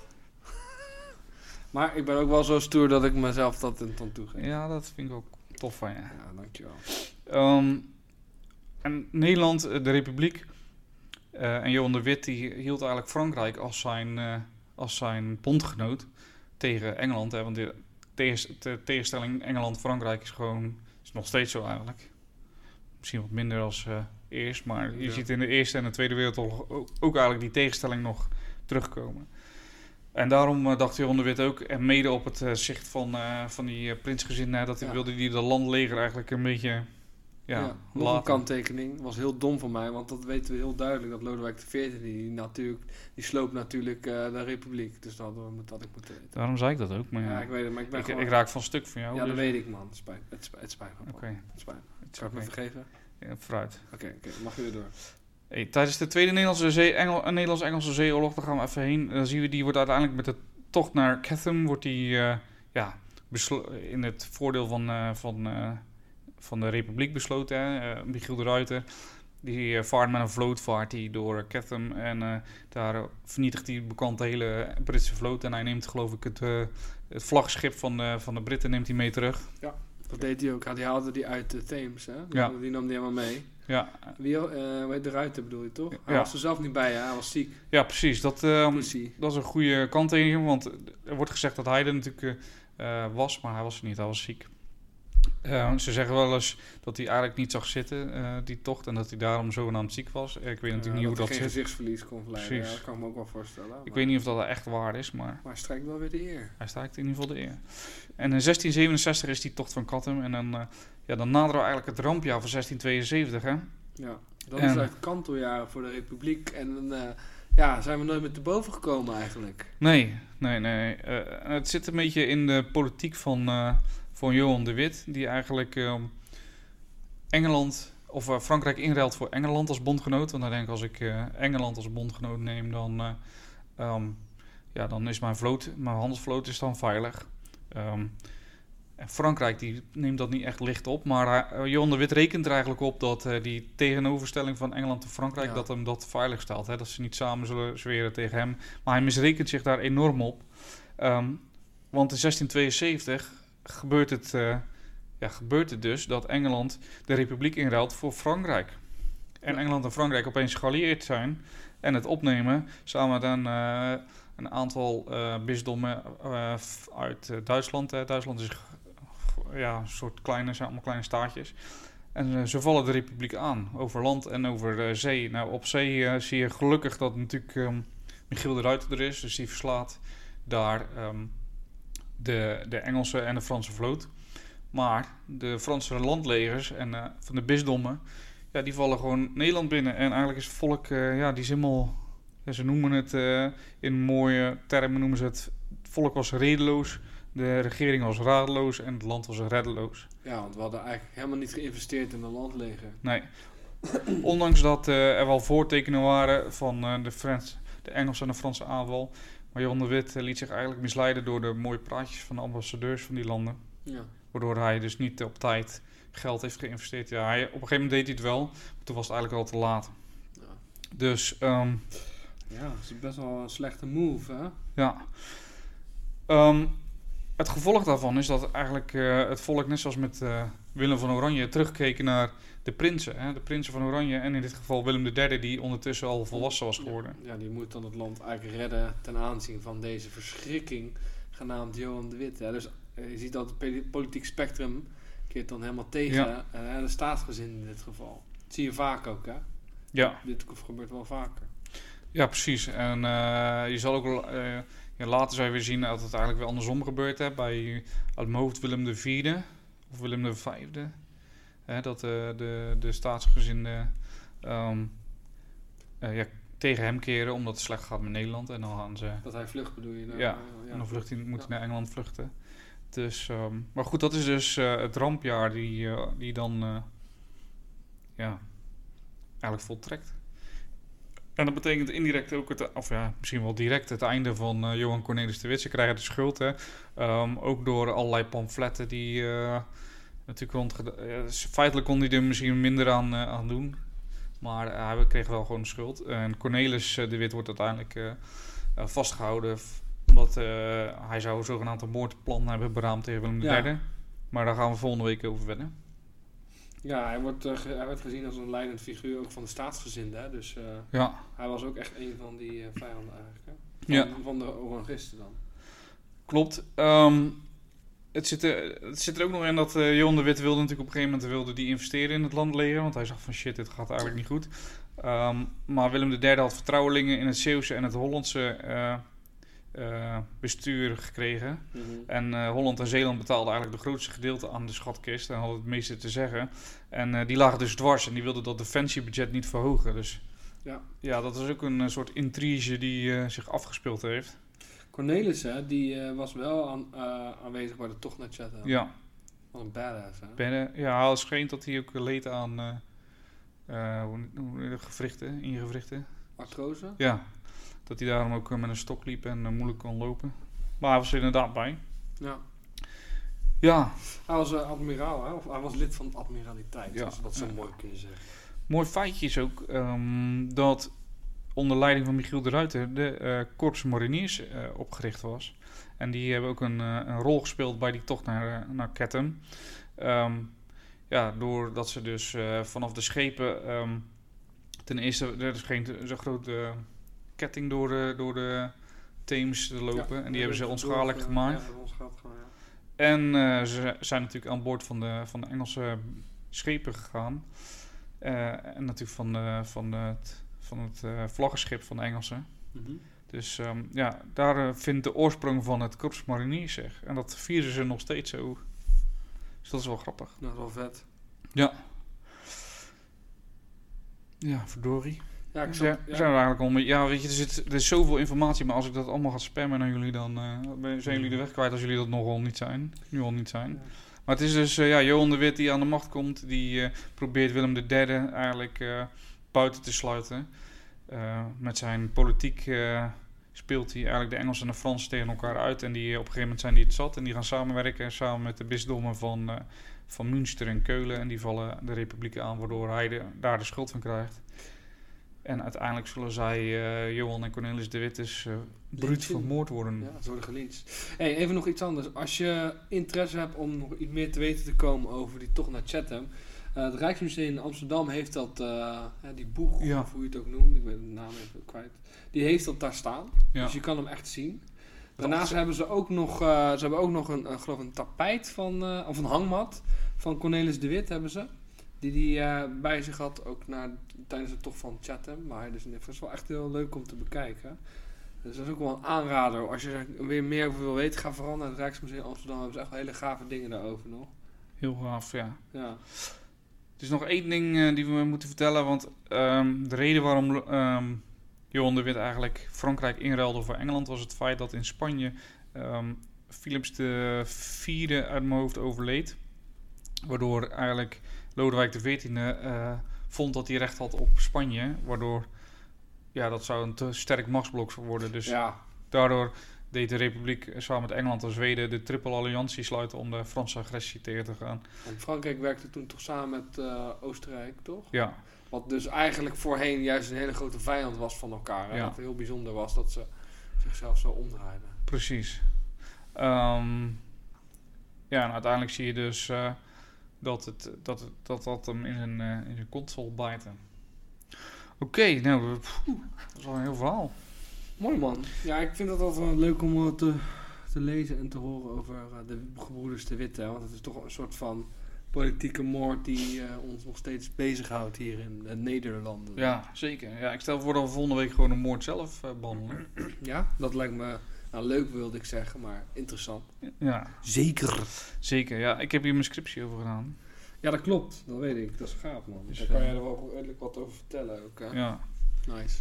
[SPEAKER 2] Maar ik ben ook wel zo stoer dat ik mezelf dat in dan toegeef.
[SPEAKER 1] Ja, dat vind ik ook tof van je.
[SPEAKER 2] Ja, dankjewel.
[SPEAKER 1] Ehm, en Nederland, eh, de Republiek eh, en Johan de Wit, die hield eigenlijk Frankrijk als zijn, eh, als zijn bondgenoot tegen Engeland. Hè, want de, tegens- de tegenstelling Engeland-Frankrijk is gewoon is nog steeds zo eigenlijk. Misschien wat minder als eerst, maar je
[SPEAKER 2] Ja.
[SPEAKER 1] ziet in de Eerste en de Tweede Wereldoorlog ook, ook eigenlijk die tegenstelling nog terugkomen. En daarom eh, dacht Johan de Wit ook, en mede op het eh, zicht van, eh, van die prinsgezin, dat hij
[SPEAKER 2] Ja.
[SPEAKER 1] wilde die de landleger eigenlijk een beetje ja,
[SPEAKER 2] Ja, nog een kanttekening. was heel dom van mij, want dat weten we heel duidelijk. Dat Lodewijk XIV, die, natuurlijk, die sloopt natuurlijk de republiek. Dus dat, hadden we- dat had ik moeten weten.
[SPEAKER 1] Daarom zei ik dat ook, maar
[SPEAKER 2] Ja,
[SPEAKER 1] ja,
[SPEAKER 2] ik weet het, maar ik ben
[SPEAKER 1] ik,
[SPEAKER 2] gewoon...
[SPEAKER 1] ik raak van stuk van jou.
[SPEAKER 2] ja, dat
[SPEAKER 1] dus-
[SPEAKER 2] weet ik, man. Het spijt, het spijt, het spijt me.
[SPEAKER 1] Oké.
[SPEAKER 2] Het spijt me.
[SPEAKER 1] het
[SPEAKER 2] ik me vergeven?
[SPEAKER 1] Ja, vooruit.
[SPEAKER 2] Oké, oké. mag je weer door.
[SPEAKER 1] Hey, tijdens de Tweede Nederlandse Zee, Engel, eh, Nederlands-Engelse Zeeoorlog, daar gaan we even heen. Dan zien we, die wordt uiteindelijk met de tocht naar Chatham, wordt die eh, ja, in het voordeel van, eh, van, eh, van de Republiek besloten. Hè. Eh, Michiel de Ruiter, die eh, vaart met een vloot vaart die door Chatham en eh, daar eh, vernietigt hij bekant de hele Britse vloot. En hij neemt geloof ik het, eh, het vlaggenschip van, de van de Britten neemt hij mee terug.
[SPEAKER 2] Dat deed hij ook. Die haalde die uit de Theems, hè? Die,
[SPEAKER 1] Ja.
[SPEAKER 2] die nam die helemaal mee.
[SPEAKER 1] Ja,
[SPEAKER 2] Wie, eh de Ruiter bedoel je toch? Hij
[SPEAKER 1] Ja.
[SPEAKER 2] was er zelf niet bij, hè? Hij was ziek.
[SPEAKER 1] ja precies. Dat, ehm,
[SPEAKER 2] Pussy.
[SPEAKER 1] Dat is een goede kanttekening, want er wordt gezegd dat hij er natuurlijk eh, eh, was, maar hij was er niet, hij was ziek. Eh, ze zeggen wel eens dat hij eigenlijk niet zag zitten, eh, die tocht, en dat hij daarom zogenaamd ziek was. Ik weet natuurlijk niet hoe dat zit.
[SPEAKER 2] gezichtsverlies kon verleiden. Ja, dat kan ik me ook wel voorstellen.
[SPEAKER 1] Ik weet niet of dat echt waar is, maar
[SPEAKER 2] Maar hij strijkt wel weer de eer.
[SPEAKER 1] hij staat in ieder geval de eer. En in 1667 is die tocht van Kattem, en dan, eh, ja, dan naderen we eigenlijk het rampjaar van 1672, hè?
[SPEAKER 2] Ja, dat
[SPEAKER 1] En-
[SPEAKER 2] is echt kanteljaren voor de Republiek. En dan eh, ja, zijn we nooit meer te boven gekomen eigenlijk.
[SPEAKER 1] Nee, nee, nee. Eh, het zit een beetje in de politiek van, eh, van Johan de Wit, die eigenlijk ehm, Engeland of eh, Frankrijk inruilt voor Engeland als bondgenoot. Want dan denk ik, als ik eh, Engeland als bondgenoot neem, dan, eh, ehm, ja, dan is mijn vloot, mijn handelsvloot is dan veilig. Ehm, En Frankrijk die neemt dat niet echt licht op. Maar Johan de Wit rekent er eigenlijk op dat die tegenoverstelling van Engeland en Frankrijk...
[SPEAKER 2] Ja.
[SPEAKER 1] dat hem dat veilig stelt. Hè? Dat ze niet samen zullen zweren tegen hem. Maar hij misrekent zich daar enorm op. Want in 1672 gebeurt het, uh, ja, gebeurt het dus dat Engeland de republiek inruilt voor Frankrijk. En. Engeland en Frankrijk opeens geallieerd zijn en het opnemen samen met een, eh, een aantal eh, bisdommen eh, uit eh, Duitsland. Duitsland is ja, een soort kleine, zijn allemaal kleine staatjes. En eh, ze vallen de republiek aan, over land en over eh, zee. Nou, op zee eh, zie je gelukkig dat natuurlijk ehm, Michiel de Ruiter er is, dus die verslaat daar ehm, de, de Engelse en de Franse vloot. Maar de Franse landlegers en eh, van de bisdommen, ja, die vallen gewoon Nederland binnen. En eigenlijk is het volk, eh, ja, die is helemaal, ja, ze noemen het eh, in mooie termen, noemen ze het, het volk was redeloos, de regering was radeloos en het land was reddeloos.
[SPEAKER 2] Ja, want we hadden eigenlijk helemaal niet geïnvesteerd in een landleger.
[SPEAKER 1] Nee. Ondanks dat er wel voortekenen waren van de, Frans, de Engelse en de Franse aanval. Maar Johan de Wit eh, liet zich eigenlijk misleiden door de mooie praatjes van de ambassadeurs van die landen.
[SPEAKER 2] Ja.
[SPEAKER 1] Waardoor hij dus niet op tijd geld heeft geïnvesteerd. Ja, hij, op een gegeven moment deed hij het wel. Maar toen was het eigenlijk al te laat.
[SPEAKER 2] Ja.
[SPEAKER 1] Dus ehm,
[SPEAKER 2] Ja, dat is best wel een slechte move, hè?
[SPEAKER 1] ja. Ehm, het gevolg daarvan is dat eigenlijk eh, het volk, net zoals met eh, Willem van Oranje, terugkeken naar de prinsen. Hè? De prinsen van Oranje en in dit geval Willem III, die ondertussen al volwassen was geworden.
[SPEAKER 2] Ja, die moet dan het land eigenlijk redden ten aanzien van deze verschrikking genaamd Johan de Wit. Hè. Dus eh, je ziet dat het poli- politiek spectrum keert dan helemaal tegen
[SPEAKER 1] Ja.
[SPEAKER 2] eh, de staatsgezin in dit geval. Dat zie je vaak ook, hè?
[SPEAKER 1] Ja,
[SPEAKER 2] Dit gebeurt wel vaker.
[SPEAKER 1] ja precies. En eh, je zal ook wel, ja, later zou je weer zien dat het eigenlijk weer andersom gebeurt. Hè? Bij uit mijn hoofd Willem IV of Willem V. Hè, dat eh, de, de staatsgezinden ehm, eh, ja, tegen hem keren omdat het slecht gaat met Nederland. En dan gaan ze
[SPEAKER 2] Dat hij vlucht bedoel je? nou?
[SPEAKER 1] Ja,
[SPEAKER 2] Eh,
[SPEAKER 1] En dan vlucht hij, moet hij
[SPEAKER 2] Ja.
[SPEAKER 1] naar Engeland vluchten. Dus, ehm, maar goed, dat is dus eh, het rampjaar die, die dan ja, eigenlijk voltrekt. En dat betekent indirect ook, het, of ja, misschien wel direct het einde van Johan Cornelis de Wit. Ze krijgen de schuld, hè. Ehm, ook door allerlei pamfletten die natuurlijk rond... feitelijk kon hij er misschien minder aan, eh, aan doen. Maar eh, hij kreeg wel gewoon schuld. En Cornelis eh, de Wit wordt uiteindelijk eh, eh, vastgehouden omdat hij zou een zogenaamd moordplan hebben beraamd tegen Willem
[SPEAKER 2] Ja.
[SPEAKER 1] III. Maar daar gaan we volgende week over verder.
[SPEAKER 2] Ja, hij wordt, hij gezien als een leidend figuur ook van de staatsgezinde. Hè? Dus
[SPEAKER 1] Ja,
[SPEAKER 2] hij was ook echt een van die vijanden eigenlijk. Hè? Van,
[SPEAKER 1] Ja.
[SPEAKER 2] van de orangisten dan.
[SPEAKER 1] klopt. Ehm, het, zit er, het zit er ook nog in dat eh Johan de Wit wilde natuurlijk op een gegeven moment wilde die investeren in het landleger. Want hij zag van shit, dit gaat eigenlijk niet goed. Ehm, maar Willem III had vertrouwelingen in het Zeeuwse en het Hollandse eh, eh, bestuur gekregen. En eh, Holland en Zeeland betaalden eigenlijk de grootste gedeelte aan de schatkist en hadden het meeste te zeggen. En die lagen dus dwars en die wilden dat defensiebudget niet verhogen. Dus
[SPEAKER 2] Ja.
[SPEAKER 1] ja, dat is ook een soort intrige die zich afgespeeld heeft.
[SPEAKER 2] Cornelis, hè, die eh, was wel aan, eh, aanwezig bij de tocht naar Chatham.
[SPEAKER 1] Ja,
[SPEAKER 2] Wat een badass, hè?
[SPEAKER 1] ben, ja het scheen dat hij ook leed aan hoe, gewrichten, ingewrichten.
[SPEAKER 2] Artrose?
[SPEAKER 1] Ja, dat hij daarom ook met een stok liep en moeilijk kon lopen. Maar hij was er inderdaad bij.
[SPEAKER 2] Ja.
[SPEAKER 1] Ja,
[SPEAKER 2] Hij was admiraal, hè? Of hij was lid van de admiraliteit,
[SPEAKER 1] Ja.
[SPEAKER 2] zoals we dat zo mooi kunnen zeggen.
[SPEAKER 1] Mooi feitje is ook ehm, dat onder leiding van Michiel de Ruiter de eh Korps Mariniers eh, opgericht was. En die hebben ook een, eh, een rol gespeeld bij die tocht naar, naar Kettem. Ehm, ja, doordat ze dus vanaf de schepen... ehm, ten eerste, er is geen zo'n grote ketting door de, door de Theems te lopen.
[SPEAKER 2] Ja,
[SPEAKER 1] en die hebben ze onschadelijk gemaakt.
[SPEAKER 2] Ja, onschadelijk gemaakt, ja.
[SPEAKER 1] En eh, ze zijn natuurlijk aan boord van de, van de Engelse schepen gegaan. En natuurlijk van, de, van het, van het eh, vlaggenschip van de Engelsen.
[SPEAKER 2] Mhm.
[SPEAKER 1] Dus ehm, ja, daar eh, vindt de oorsprong van het Korps Mariniers zich. En dat vieren ze nog steeds zo. Dus dat is wel grappig.
[SPEAKER 2] Dat is wel vet.
[SPEAKER 1] Ja. Ja, verdorie.
[SPEAKER 2] Ja, ik
[SPEAKER 1] Ja, zijn we eigenlijk mee. Ja, weet je, er, zit, er is zoveel informatie, maar als ik dat allemaal ga spammen naar jullie, dan eh, zijn jullie de weg kwijt als jullie dat nogal niet zijn. Nu al niet zijn.
[SPEAKER 2] Ja.
[SPEAKER 1] Maar het is dus ja, Johan de Wit die aan de macht komt, die probeert Willem III eigenlijk buiten te sluiten. Eh, met zijn politiek eh, speelt hij eigenlijk de Engelsen en de Fransen tegen elkaar uit. En die, op een gegeven moment zijn die het zat en die gaan samenwerken samen met de bisdommen van, eh, van Münster en Keulen. En die vallen de republiek aan, waardoor hij de, daar de schuld van krijgt. En uiteindelijk zullen zij, eh, Johan en Cornelis de Witt, eh bruut vermoord worden.
[SPEAKER 2] Ja, ze worden. Hey, even nog iets anders. Als je interesse hebt om nog iets meer te weten te komen over die tocht naar Chatham. Eh, het Rijksmuseum in Amsterdam heeft dat, eh, die boeg,
[SPEAKER 1] Ja.
[SPEAKER 2] of hoe je het ook noemt, ik ben de naam even kwijt. Die heeft dat daar staan.
[SPEAKER 1] Ja.
[SPEAKER 2] Dus je kan hem echt zien. Daarnaast hebben ze ook nog, eh, ze hebben ook nog een, geloof een tapijt van, of een hangmat van Cornelis de Wit hebben ze. Die die eh, bij zich had, ook naar, tijdens de tocht van Chatham. Maar dus dat is wel echt heel leuk om te bekijken. Dus dat is ook wel een aanrader. Als je er weer meer over wil weten, ga vooral naar het Rijksmuseum Amsterdam. Hebben ze echt wel hele gave dingen daarover nog.
[SPEAKER 1] Heel gaaf, ja.
[SPEAKER 2] Ja,
[SPEAKER 1] is nog één ding eh, die we moeten vertellen. Want ehm, de reden waarom ehm, Johan de Wit eigenlijk Frankrijk inruilde voor Engeland... was het feit dat in Spanje ehm, Philips de vierde uit mijn hoofd overleed. Waardoor eigenlijk Lodewijk XIV eh vond dat hij recht had op Spanje. Waardoor ja, dat zou een te sterk machtsblok worden. Dus
[SPEAKER 2] ja,
[SPEAKER 1] daardoor deed de Republiek samen met Engeland en Zweden de triple alliantie sluiten om de Franse agressie tegen te gaan.
[SPEAKER 2] en Frankrijk werkte toen toch samen met eh, Oostenrijk, toch?
[SPEAKER 1] Ja,
[SPEAKER 2] Wat dus eigenlijk voorheen juist een hele grote vijand was van elkaar. En
[SPEAKER 1] Ja.
[SPEAKER 2] Wat heel bijzonder was dat ze zichzelf zo omdraaiden.
[SPEAKER 1] precies. Ehm, ja, en uiteindelijk zie je dus eh, dat, het, dat, het, dat dat hem in zijn, eh, in zijn kont zal bijten. Oké, nou, pff, dat is wel een heel verhaal.
[SPEAKER 2] Mooi man. Ja, ik vind het altijd wel leuk om eh, te, te lezen en te horen over eh, de gebroeders de Witte. Want het is toch een soort van politieke moord die eh, ons nog steeds bezighoudt hier in de Nederlanden.
[SPEAKER 1] Ja, zeker. Ja, ik stel voor dat we volgende week gewoon een moord zelf eh, behandelen.
[SPEAKER 2] Ja, dat lijkt me nou, leuk wilde ik zeggen, maar interessant.
[SPEAKER 1] Ja,
[SPEAKER 2] Zeker.
[SPEAKER 1] zeker. Ja, ik heb hier mijn scriptie over gedaan.
[SPEAKER 2] Ja, dat klopt. Dat weet ik. Dat is gaaf man.
[SPEAKER 1] Dus,
[SPEAKER 2] Daar kan jij er wel redelijk wat over vertellen ook. hè?
[SPEAKER 1] Ja.
[SPEAKER 2] Nice.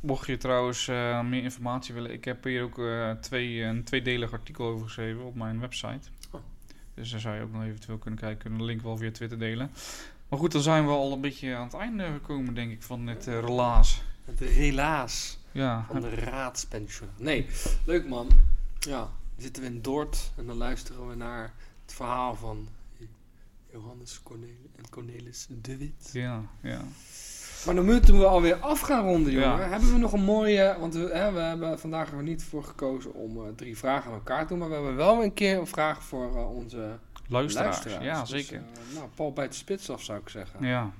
[SPEAKER 1] Mocht je trouwens eh, meer informatie willen, ik heb hier ook eh, twee, een tweedelig artikel over geschreven op mijn website.
[SPEAKER 2] Oh.
[SPEAKER 1] Dus daar zou je ook nog eventueel kunnen kijken. Kunnen de link wel via Twitter delen. Maar goed, dan zijn we al een beetje aan het einde gekomen, denk ik, van dit eh, relaas.
[SPEAKER 2] Het relaas
[SPEAKER 1] Ja,
[SPEAKER 2] van de raadspensioen. Nee, leuk man. Ja, dan zitten we in Dort en dan luisteren we naar het verhaal van Johannes Cornelis en Cornelis de Wit.
[SPEAKER 1] ja, ja.
[SPEAKER 2] Maar dan moeten we alweer af gaan ronden, jongen.
[SPEAKER 1] Ja.
[SPEAKER 2] Hebben we nog een mooie... Want we, hè, we hebben vandaag er niet voor gekozen om eh, drie vragen aan elkaar te doen. Maar we hebben wel een keer een vraag voor eh, onze
[SPEAKER 1] Luisteraars.
[SPEAKER 2] luisteraars.
[SPEAKER 1] Ja,
[SPEAKER 2] Dus,
[SPEAKER 1] zeker.
[SPEAKER 2] eh, nou, Paul bij de spits af, zou ik zeggen.
[SPEAKER 1] Ja.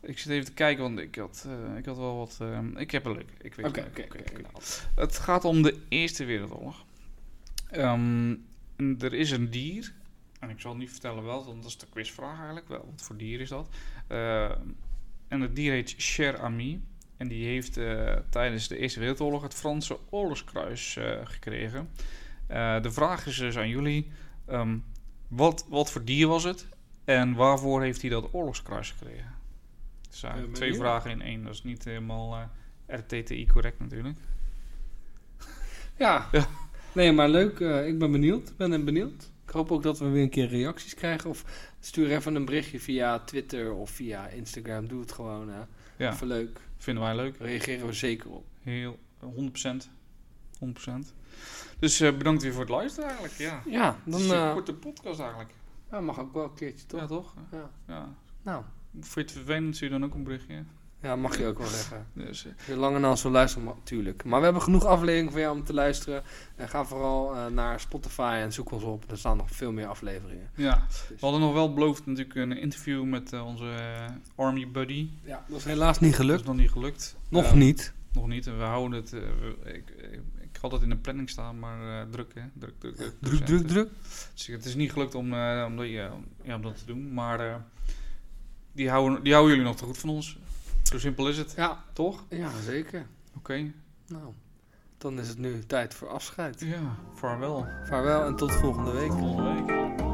[SPEAKER 1] Ik zit even te kijken, want ik had, ik had wel wat... ik heb een leuk. Ik weet het
[SPEAKER 2] oké,
[SPEAKER 1] leuk.
[SPEAKER 2] oké.
[SPEAKER 1] Oké, oké.
[SPEAKER 2] inderdaad.
[SPEAKER 1] Het gaat om de Eerste Wereldoorlog. Ehm, er is een dier, en ik zal niet vertellen wel, want dat is de quizvraag eigenlijk wel. Wat voor dier is dat? Eh, en het dier heet Cher Ami. En die heeft eh, tijdens de Eerste Wereldoorlog het Franse oorlogskruis eh, gekregen. Eh, de vraag is dus aan jullie: ehm, wat, wat voor dier was het? En waarvoor heeft hij dat oorlogskruis gekregen? Dus eigenlijk
[SPEAKER 2] ben
[SPEAKER 1] twee
[SPEAKER 2] je?
[SPEAKER 1] vragen in één. Dat is niet helemaal RTTI correct natuurlijk.
[SPEAKER 2] Ja.
[SPEAKER 1] Ja.
[SPEAKER 2] Nee, maar leuk. ik ben benieuwd. Ik ben benieuwd. Ik hoop ook dat we weer een keer reacties krijgen. Of stuur even een berichtje via Twitter of via Instagram. Doe het gewoon. Hè.
[SPEAKER 1] Ja,
[SPEAKER 2] Even leuk.
[SPEAKER 1] vinden wij leuk.
[SPEAKER 2] Reageren we zeker op.
[SPEAKER 1] Heel 100%. 100%. Dus eh, bedankt weer voor het luisteren eigenlijk. Ja.
[SPEAKER 2] Ja,
[SPEAKER 1] Dan is een
[SPEAKER 2] eh,
[SPEAKER 1] korte podcast eigenlijk.
[SPEAKER 2] ja, mag ook wel een keertje, toch?
[SPEAKER 1] Ja, toch?
[SPEAKER 2] Ja.
[SPEAKER 1] Ja.
[SPEAKER 2] Nou,
[SPEAKER 1] Vond je het vervelend, stuur dan ook een berichtje.
[SPEAKER 2] Ja, mag je ook wel zeggen.
[SPEAKER 1] Dus, eh,
[SPEAKER 2] Als je lang en al zo luisteren, natuurlijk. Maar we hebben genoeg afleveringen voor jou om te luisteren. En ga vooral eh, naar Spotify en zoek ons op. Er staan nog veel meer afleveringen.
[SPEAKER 1] ja.
[SPEAKER 2] Dus-
[SPEAKER 1] We hadden nog wel beloofd natuurlijk een interview met eh, onze eh, Army Buddy.
[SPEAKER 2] Ja, dat is helaas niet
[SPEAKER 1] Dat
[SPEAKER 2] gelukt.
[SPEAKER 1] is nog niet gelukt.
[SPEAKER 2] Nog
[SPEAKER 1] Eh,
[SPEAKER 2] niet.
[SPEAKER 1] Nog niet. En we houden het... eh, ik, ik, had het in de planning staan, maar eh, druk hè. Druk, druk, druk.
[SPEAKER 2] Druk, druk,
[SPEAKER 1] het.
[SPEAKER 2] druk.
[SPEAKER 1] Dus het is niet gelukt om, eh, om, eh, ja, om dat te doen. Maar eh, die, houden, die houden jullie nog te goed van ons. Zo simpel is het.
[SPEAKER 2] Ja,
[SPEAKER 1] Toch?
[SPEAKER 2] ja, zeker.
[SPEAKER 1] Oké.
[SPEAKER 2] Nou, dan is het nu tijd voor afscheid.
[SPEAKER 1] Ja, vaarwel.
[SPEAKER 2] Vaarwel en tot volgende week.
[SPEAKER 1] Volgende week.